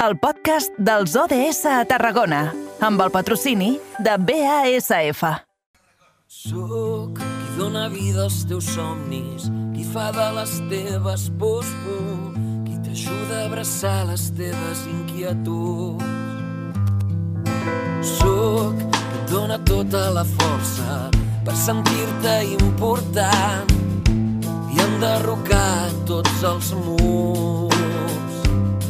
el podcast dels ODS a Tarragona, amb el patrocini de BASF. Soc qui dóna vida als teus somnis, qui fa de les teves pors por, qui t'ajuda a abraçar les teves inquietuds. Soc qui dóna tota la força per sentir-te important i enderrocar tots els murs.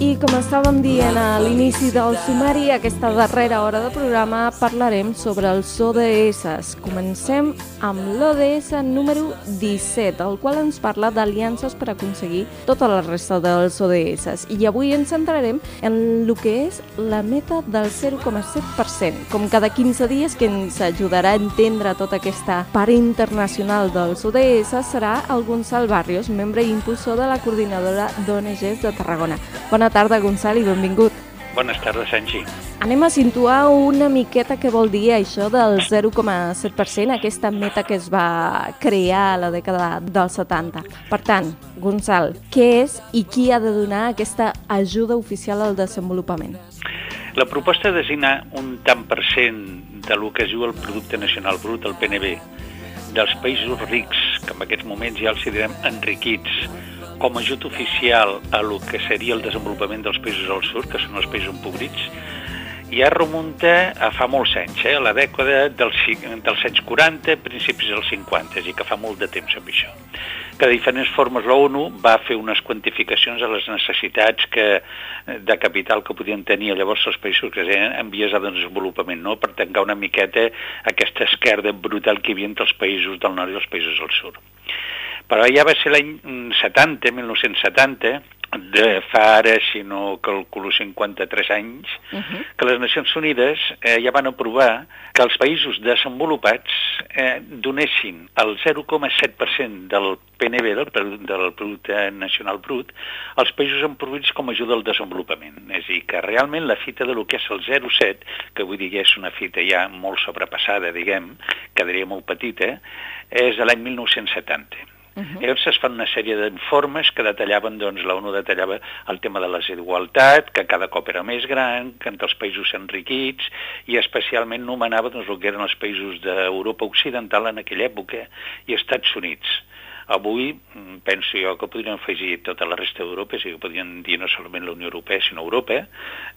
I com estàvem dient a l'inici del sumari, aquesta darrera hora de programa parlarem sobre els ODS. Comencem amb l'ODS número 17, el qual ens parla d'aliances per aconseguir tota la resta dels ODS. I avui ens centrarem en el que és la meta del 0,7%. Com cada 15 dies que ens ajudarà a entendre tota aquesta part internacional dels ODS serà el Gonçal Barrios, membre i impulsor de la coordinadora d'ONGs de Tarragona. Bona tarda, Gonçal, i benvingut. Bones tardes, Angie. Anem a situar una miqueta què vol dir això del 0,7%, aquesta meta que es va crear a la dècada dels 70. Per tant, Gonçal, què és i qui ha de donar aquesta ajuda oficial al desenvolupament? La proposta designa un tant per cent de lo que es diu el Producte Nacional Brut, el PNB, dels països rics, que en aquests moments ja els direm enriquits, com a ajut oficial a lo que seria el desenvolupament dels països del sud, que són els països empobrits, ja remunta a fa molts anys, eh, a la dècada dels, dels anys 40, principis dels 50, i que fa molt de temps amb això. Que de diferents formes l'ONU va fer unes quantificacions a les necessitats que, de capital que podien tenir llavors els països que eren en vies de desenvolupament, no? per tancar una miqueta aquesta esquerda brutal que hi havia entre els països del nord i els països del sud. Però ja va ser l'any 70, 1970, de fa ara, si no calculo 53 anys, uh -huh. que les Nacions Unides eh, ja van aprovar que els països desenvolupats eh, donessin el 0,7% del PNB, del, del Producte Nacional Brut, als països empobrits com a ajuda al desenvolupament. És a dir, que realment la fita de lo que és el 0,7, que vull dir que és una fita ja molt sobrepassada, diguem, quedaria molt petita, és de l'any 1970. Uh -huh. Llavors es fan una sèrie d'informes que detallaven, doncs la ONU detallava el tema de la desigualtat, que cada cop era més gran, que entre els països enriquits, i especialment nomenava doncs, el que eren els països d'Europa Occidental en aquella època i Estats Units. Avui penso jo que podríem afegir tota la resta d'Europa, dir, que podríem dir no solament la Unió Europea, sinó Europa,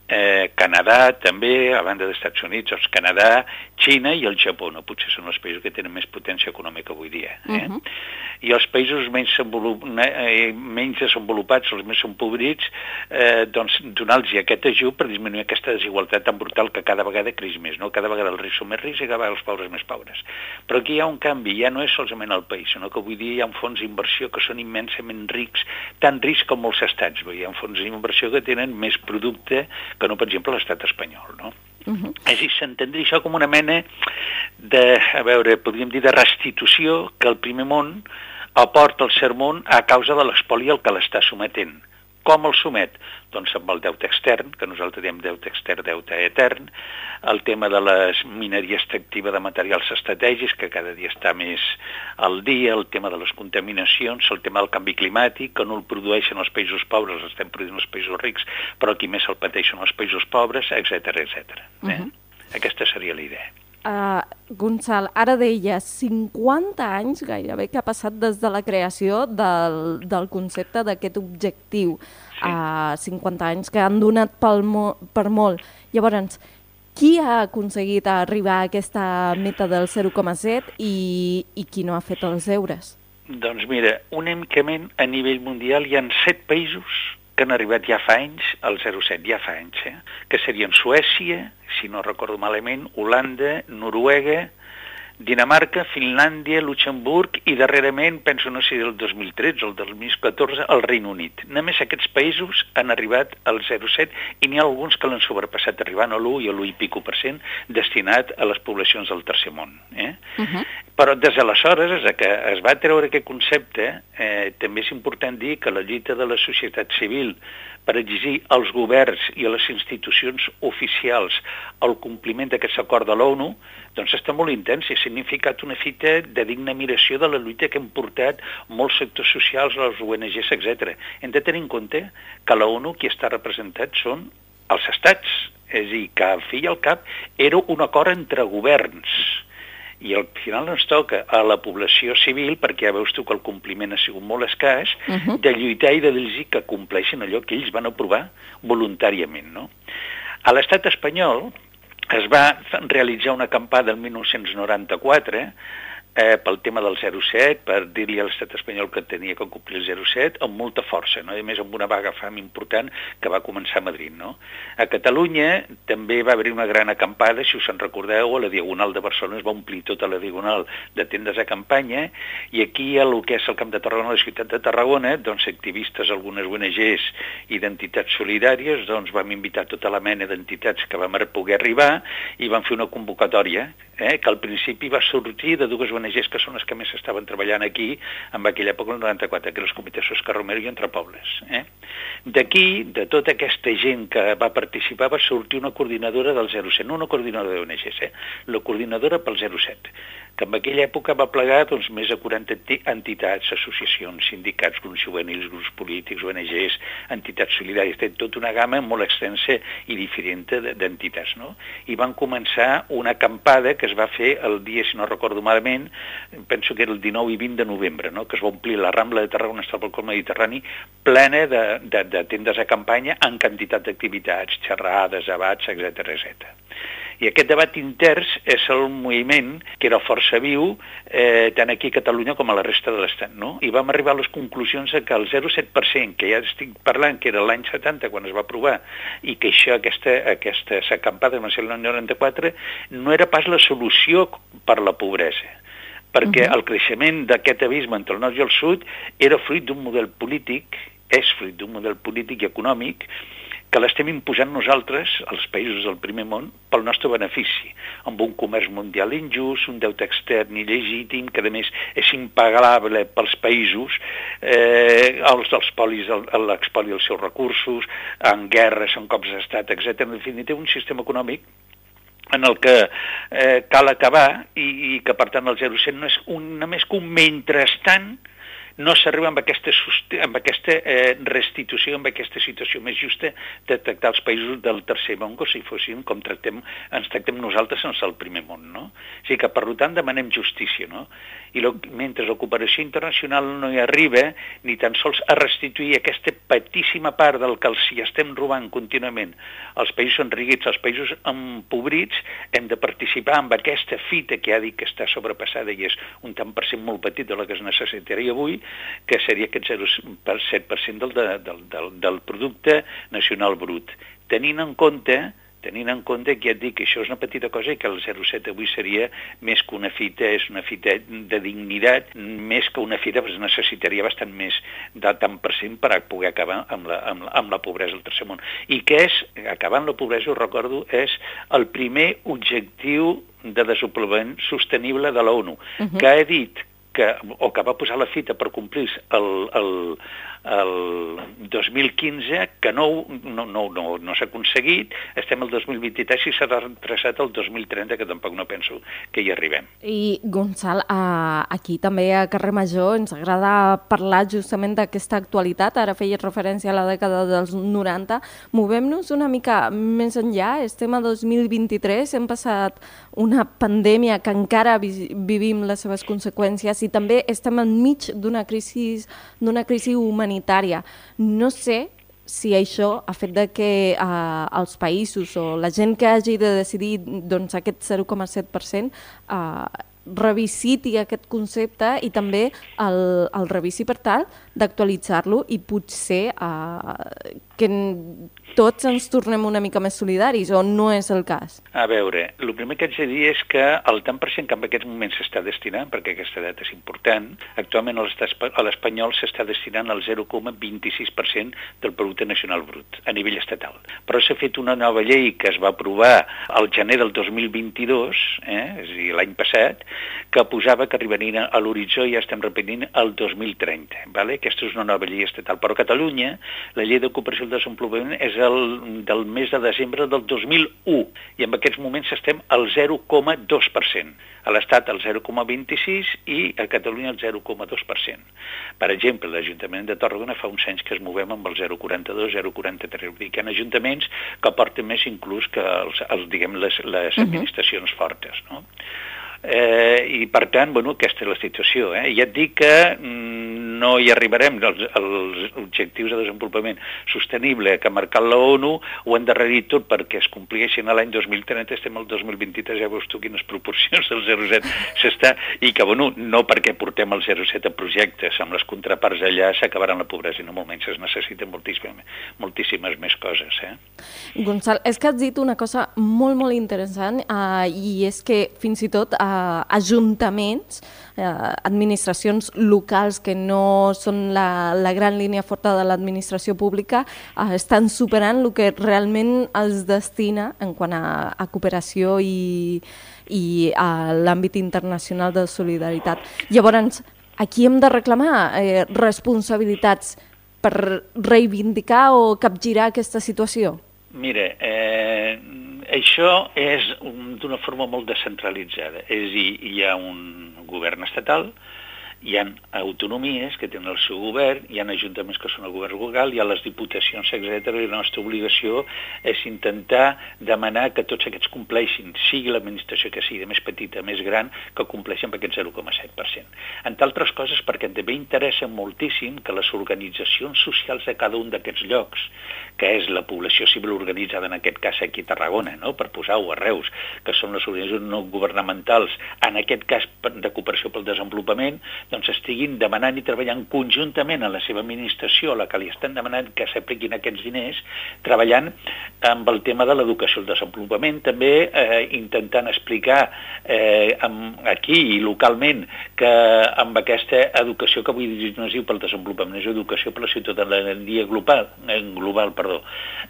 eh, Canadà també, a banda dels Estats Units, doncs Canadà, Xina i el Japó, no? potser són els països que tenen més potència econòmica avui dia. Eh? Uh -huh. I els països menys, eh, menys desenvolupats, els més empobrits, eh, doncs donar-los aquest ajut per disminuir aquesta desigualtat tan brutal que cada vegada creix més, no? cada vegada els rics són més rics i cada vegada els pobres més pobres. Però aquí hi ha un canvi, ja no és solament el país, sinó que avui dia hi ha un fons d'inversió que són immensament rics, tan rics com molts estats. Hi ha fons d'inversió que tenen més producte que no, per exemple, l'estat espanyol. No? Uh -huh. És a dir, s'entendria això com una mena de, a veure, podríem dir, de restitució que el primer món aporta al sermón a causa de l'espoli al que l'està sometent. Com el somet? Doncs amb el deute extern, que nosaltres diem deute extern, deute etern, el tema de la mineria extractiva de materials estratègics, que cada dia està més al dia, el tema de les contaminacions, el tema del canvi climàtic, que no el produeixen els països pobres, l'estem produint els països rics, però qui més el pateixen els països pobres, etc etc. Eh? Uh -huh. Aquesta seria la idea. Uh, Gonçal, ara deia 50 anys gairebé que ha passat des de la creació del, del concepte d'aquest objectiu. Sí. Uh, 50 anys que han donat pel mo per molt. Llavors, qui ha aconseguit arribar a aquesta meta del 0,7 i, i qui no ha fet els deures? Doncs mira, únicament a nivell mundial hi ha set països que han arribat ja fa anys al 07, ja fa anys, eh? que serien Suècia, si no recordo malament, Holanda, Noruega, Dinamarca, Finlàndia, Luxemburg i darrerament, penso no sé del 2013 o el 2014, el Reino Unit. Només aquests països han arribat al 0,7 i n'hi ha alguns que l'han sobrepassat arribant a l'1 i a l'1 i pico per cent destinat a les poblacions del tercer món. Eh? Uh -huh. Però des d'aleshores, des que es va treure aquest concepte, eh, també és important dir que la lluita de la societat civil per exigir als governs i a les institucions oficials el compliment d'aquest acord de l'ONU, doncs està molt intens i ha significat una fita de digna admiració de la lluita que hem portat molts sectors socials, les ONGs, etc. Hem de tenir en compte que la ONU qui està representat són als estats. És a dir, que al fi i al cap era un acord entre governs i al final ens toca a la població civil, perquè ja veus tu que el compliment ha sigut molt escàs, uh -huh. de lluitar i de dir que compleixin allò que ells van aprovar voluntàriament. No? A l'estat espanyol es va realitzar una acampada el 1994 eh, pel tema del 07, per dir-li a l'estat espanyol que tenia que complir el 07, amb molta força, no? i a més amb una vaga fam important que va començar a Madrid. No? A Catalunya també va haver una gran acampada, si us en recordeu, a la Diagonal de Barcelona es va omplir tota la Diagonal de tendes de campanya, i aquí a lo que és el Camp de Tarragona, la ciutat de Tarragona, doncs activistes, algunes ONGs i d'entitats solidàries, doncs vam invitar tota la mena d'entitats que vam poder arribar i vam fer una convocatòria, eh, que al principi va sortir de dues ONGs que són les que més estaven treballant aquí en aquella època, el 94, que eren els comitès Oscar Romero i Entre Pobles. Eh? D'aquí, de tota aquesta gent que va participar, va sortir una coordinadora del 07, no una coordinadora d'ONGs, eh? la coordinadora pel 07, que en aquella època va plegar doncs, més de 40 entitats, associacions, sindicats, grups juvenils, grups polítics, ONGs, entitats solidàries, té tota una gamma molt extensa i diferent d'entitats. No? I van començar una acampada que es va fer el dia, si no recordo malament, penso que era el 19 i 20 de novembre, no? que es va omplir la Rambla de Tarragona, està pel col Mediterrani, plena de, de, de tendes de campanya en quantitat d'activitats, xerrades, abats, etc etc. I aquest debat inters és el moviment que era força viu eh, tant aquí a Catalunya com a la resta de l'Estat. No? I vam arribar a les conclusions que el 0,7%, que ja estic parlant que era l'any 70 quan es va aprovar, i que això, aquesta, aquesta acampada va ser l'any 94, no era pas la solució per la pobresa perquè el creixement d'aquest abisme entre el nord i el sud era fruit d'un model polític, és fruit d'un model polític i econòmic que l'estem imposant nosaltres, els països del primer món, pel nostre benefici, amb un comerç mundial injust, un deute extern il·legítim, que a més és impagable pels països, eh, els dels polis, l'expoli dels seus recursos, en guerres, en cops d'estat, etc. En definitiva, un sistema econòmic en el que eh, cal acabar i, i que, per tant, el 0,100 no és un, només que un mentrestant no s'arriba amb aquesta, amb aquesta eh, restitució, amb aquesta situació més justa de tractar els països del tercer món com si fossin com tractem, ens tractem nosaltres en el primer món. No? O sigui que, per tant, demanem justícia. No? I lo, mentre la cooperació internacional no hi arriba, ni tan sols a restituir aquesta petíssima part del que els hi estem robant contínuament als països enriquits, als països empobrits, hem de participar amb aquesta fita que ha dit que està sobrepassada i és un tant per cent molt petit de la que es necessitaria avui, que seria aquest 0,7% del, del, del, del producte nacional brut. Tenint en compte tenint en compte que ja et dic que això és una petita cosa i que el 07 avui seria més que una fita, és una fita de dignitat, més que una fita es necessitaria bastant més de tant per cent per poder acabar amb la, amb, la, amb la pobresa del tercer món. I que és, acabant la pobresa, ho recordo, és el primer objectiu de desenvolupament sostenible de l'ONU, uh -huh. que ha dit que, o que va posar la fita per complir el, el, el 2015, que no, no, no, no, no s'ha aconseguit, estem al 2023 i s'ha traçat el 2030, que tampoc no penso que hi arribem. I, Gonçal, aquí també a Carrer Major ens agrada parlar justament d'aquesta actualitat, ara feies referència a la dècada dels 90, movem-nos una mica més enllà, estem a 2023, hem passat una pandèmia que encara vi vivim les seves conseqüències i també estem enmig d'una crisi, crisi humanitària. No sé si això ha fet de que eh, els països o la gent que hagi de decidir doncs, aquest 0,7% eh, revisiti aquest concepte i també el, el revisi per tal d'actualitzar-lo i potser eh, que tots ens tornem una mica més solidaris, o no és el cas? A veure, el primer que haig de dir és que el tant per cent que en aquest moment s'està destinant, perquè aquesta data és important, actualment a l'espanyol s'està destinant al 0,26% del producte nacional brut, a nivell estatal. Però s'ha fet una nova llei que es va aprovar al gener del 2022, eh, és a dir, l'any passat, que posava que arribarien a l'horitzó, ja estem repetint, el 2030, vale? Aquesta és una nova llei estatal. Però a Catalunya la llei de cooperació i desenvolupament és el, del mes de desembre del 2001 i en aquests moments estem al 0,2%. A l'Estat el 0,26% i a Catalunya el 0,2%. Per exemple, l'Ajuntament de Tarragona fa uns anys que es movem amb el 0,42, 0,43. Vull dir que hi ha ajuntaments que porten més inclús que els, els diguem, les, les administracions uh -huh. fortes. No? Eh, I, per tant, bueno, aquesta és la situació. Eh? Ja et dic que mm, no hi arribarem als, als objectius de desenvolupament sostenible que ha marcat la ONU, ho han darrerit tot perquè es compleixin l'any 2030, estem al 2023, ja veus tu quines proporcions del 0,7 s'està, i que, bueno, no perquè portem el 0,7 a projectes, amb les contraparts allà s'acabaran la pobresa, i no molt menys, es necessiten moltíssimes, moltíssimes més coses. Eh? Gonçal, és que has dit una cosa molt, molt interessant, eh, i és que fins i tot eh, ajuntaments, eh, administracions locals que no són la, la gran línia forta de l'administració pública, eh, estan superant el que realment els destina en quant a, a cooperació i, i a l'àmbit internacional de solidaritat. Llavors, aquí hem de reclamar eh, responsabilitats per reivindicar o capgirar aquesta situació? Mire, eh, això és d'una forma molt descentralitzada. És a dir, hi ha un govern estatal, hi ha autonomies que tenen el seu govern, hi ha ajuntaments que són el govern local, hi ha les diputacions, etc. i la nostra obligació és intentar demanar que tots aquests compleixin, sigui l'administració que sigui més petita, més gran, que compleixin amb aquest 0,7%. Entre altres coses perquè també interessa moltíssim que les organitzacions socials de cada un d'aquests llocs, que és la població civil organitzada en aquest cas aquí a Tarragona, no? per posar-ho a Reus, que són les organitzacions no governamentals, en aquest cas de cooperació pel desenvolupament, doncs estiguin demanant i treballant conjuntament a la seva administració, a la que li estan demanant que s'apliquin aquests diners, treballant amb el tema de l'educació, el desenvolupament, també eh, intentant explicar eh, amb, aquí i localment que amb aquesta educació que avui no es diu pel desenvolupament, és educació per la ciutadania global, eh, global perdó,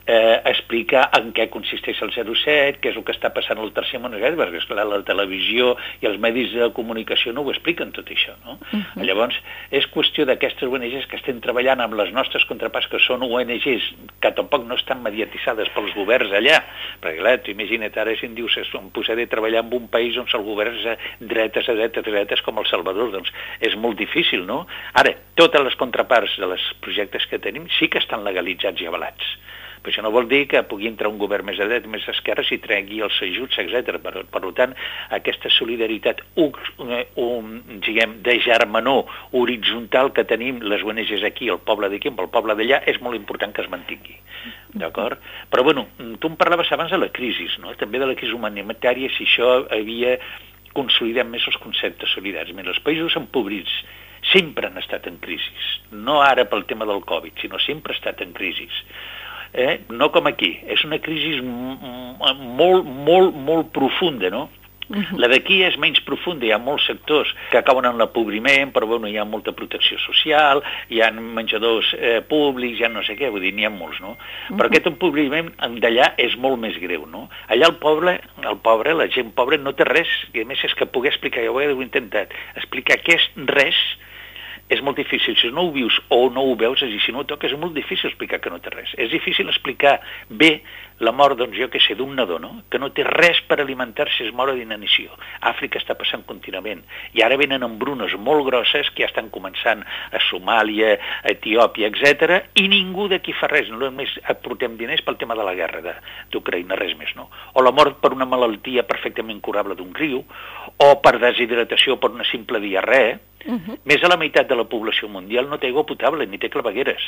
eh, explicar en què consisteix el 07, què és el que està passant al tercer món, perquè esclar, la televisió i els medis de comunicació no ho expliquen tot això. No? Uh -huh. Llavors, és qüestió d'aquestes ONGs que estem treballant amb les nostres contraparts, que són ONGs que tampoc no estan mediatitzades pels governs allà, perquè clar, tu imagina't ara si em dius em posaré a treballar en un país on el govern és dretes, a dretes, dretes com el Salvador, doncs és molt difícil, no? Ara, totes les contraparts de els projectes que tenim sí que estan legalitzats i avalats però això no vol dir que pugui entrar un govern més a dret, més a esquerra, si tregui els ajuts, etc. Per, per tant, aquesta solidaritat un, un, diguem, de germanor horitzontal que tenim les ONGs aquí, el poble d'aquí, amb el poble d'allà, és molt important que es mantingui. D'acord? Però, bueno, tu em parlaves abans de la crisi, no? també de la crisi humanitària, si això havia consolidat més els conceptes solidaris. Mira, els països empobrits sempre han estat en crisi, no ara pel tema del Covid, sinó sempre ha estat en crisi eh? no com aquí. És una crisi molt, molt, molt profunda, no? Uh -huh. La d'aquí és menys profunda, hi ha molts sectors que acaben en l'apobriment, però bueno, hi ha molta protecció social, hi ha menjadors eh, públics, hi ha no sé què, vull dir, n'hi ha molts, no? Uh -huh. Però aquest empobriment d'allà és molt més greu, no? Allà el poble, el pobre, la gent pobra no té res, i a més és que poder explicar, jo ho he intentat, explicar què és res, és molt difícil. Si no ho vius o no ho veus, és dir, si no ho toques, és molt difícil explicar que no té res. És difícil explicar bé la mort, doncs jo que sé, d'un nadó, no? que no té res per alimentar-se, es mor d'inanició. Àfrica està passant contínuament. I ara venen embrunes molt grosses que ja estan començant a Somàlia, a Etiòpia, etc. i ningú d'aquí fa res. Només aportem diners pel tema de la guerra d'Ucraïna, res més, no? O la mort per una malaltia perfectament curable d'un criu, o per deshidratació per una simple diarrea, Uh -huh. Més de la meitat de la població mundial no té aigua potable ni té clavegueres.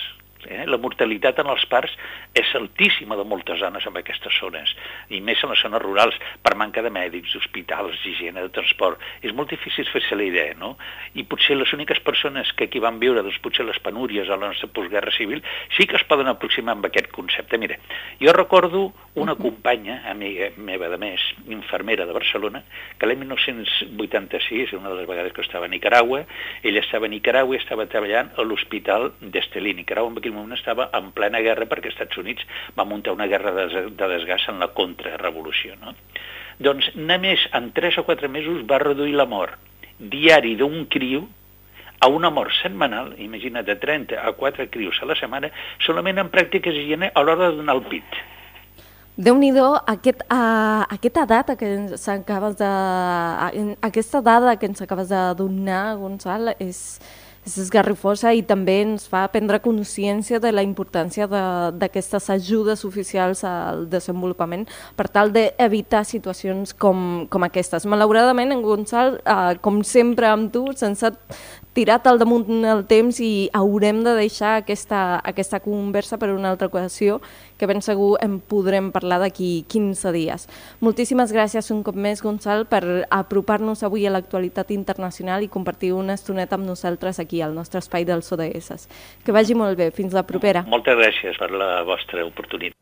Eh? La mortalitat en els parcs és altíssima de moltes zones en aquestes zones, i més en les zones rurals, per manca de mèdics, hospitals, higiene de transport. És molt difícil fer-se la idea, no? I potser les úniques persones que aquí van viure, doncs potser les penúries a la nostra postguerra civil, sí que es poden aproximar amb aquest concepte. Mira, jo recordo una companya, amiga meva de més, infermera de Barcelona, que l'any 1986, una de les vegades que estava a Nicaragua, ella estava a Nicaragua i estava treballant a l'hospital d'Estelí. Nicaragua en aquell moment estava en plena guerra perquè els Estats Units va muntar una guerra de, de desgast en la contrarrevolució. No? Doncs només en 3 o 4 mesos va reduir la mort diari d'un criu a una mort setmanal, imagina't, de 30 a 4 crios a la setmana, solament en pràctiques higiene a l'hora de donar el pit. Déu-n'hi-do, aquest, uh, aquesta data que ens acabes de... aquesta dada que ens acabes de donar, Gonçal, és, és esgarrifosa i també ens fa prendre consciència de la importància d'aquestes ajudes oficials al desenvolupament per tal d'evitar situacions com, com aquestes. Malauradament, en Gonçal, eh, com sempre amb tu, sense tirat al damunt el temps i haurem de deixar aquesta, aquesta conversa per una altra ocasió que ben segur en podrem parlar d'aquí 15 dies. Moltíssimes gràcies un cop més, Gonçal, per apropar-nos avui a l'actualitat internacional i compartir una estoneta amb nosaltres aquí al nostre espai dels ODS. Que vagi molt bé. Fins la propera. Moltes gràcies per la vostra oportunitat.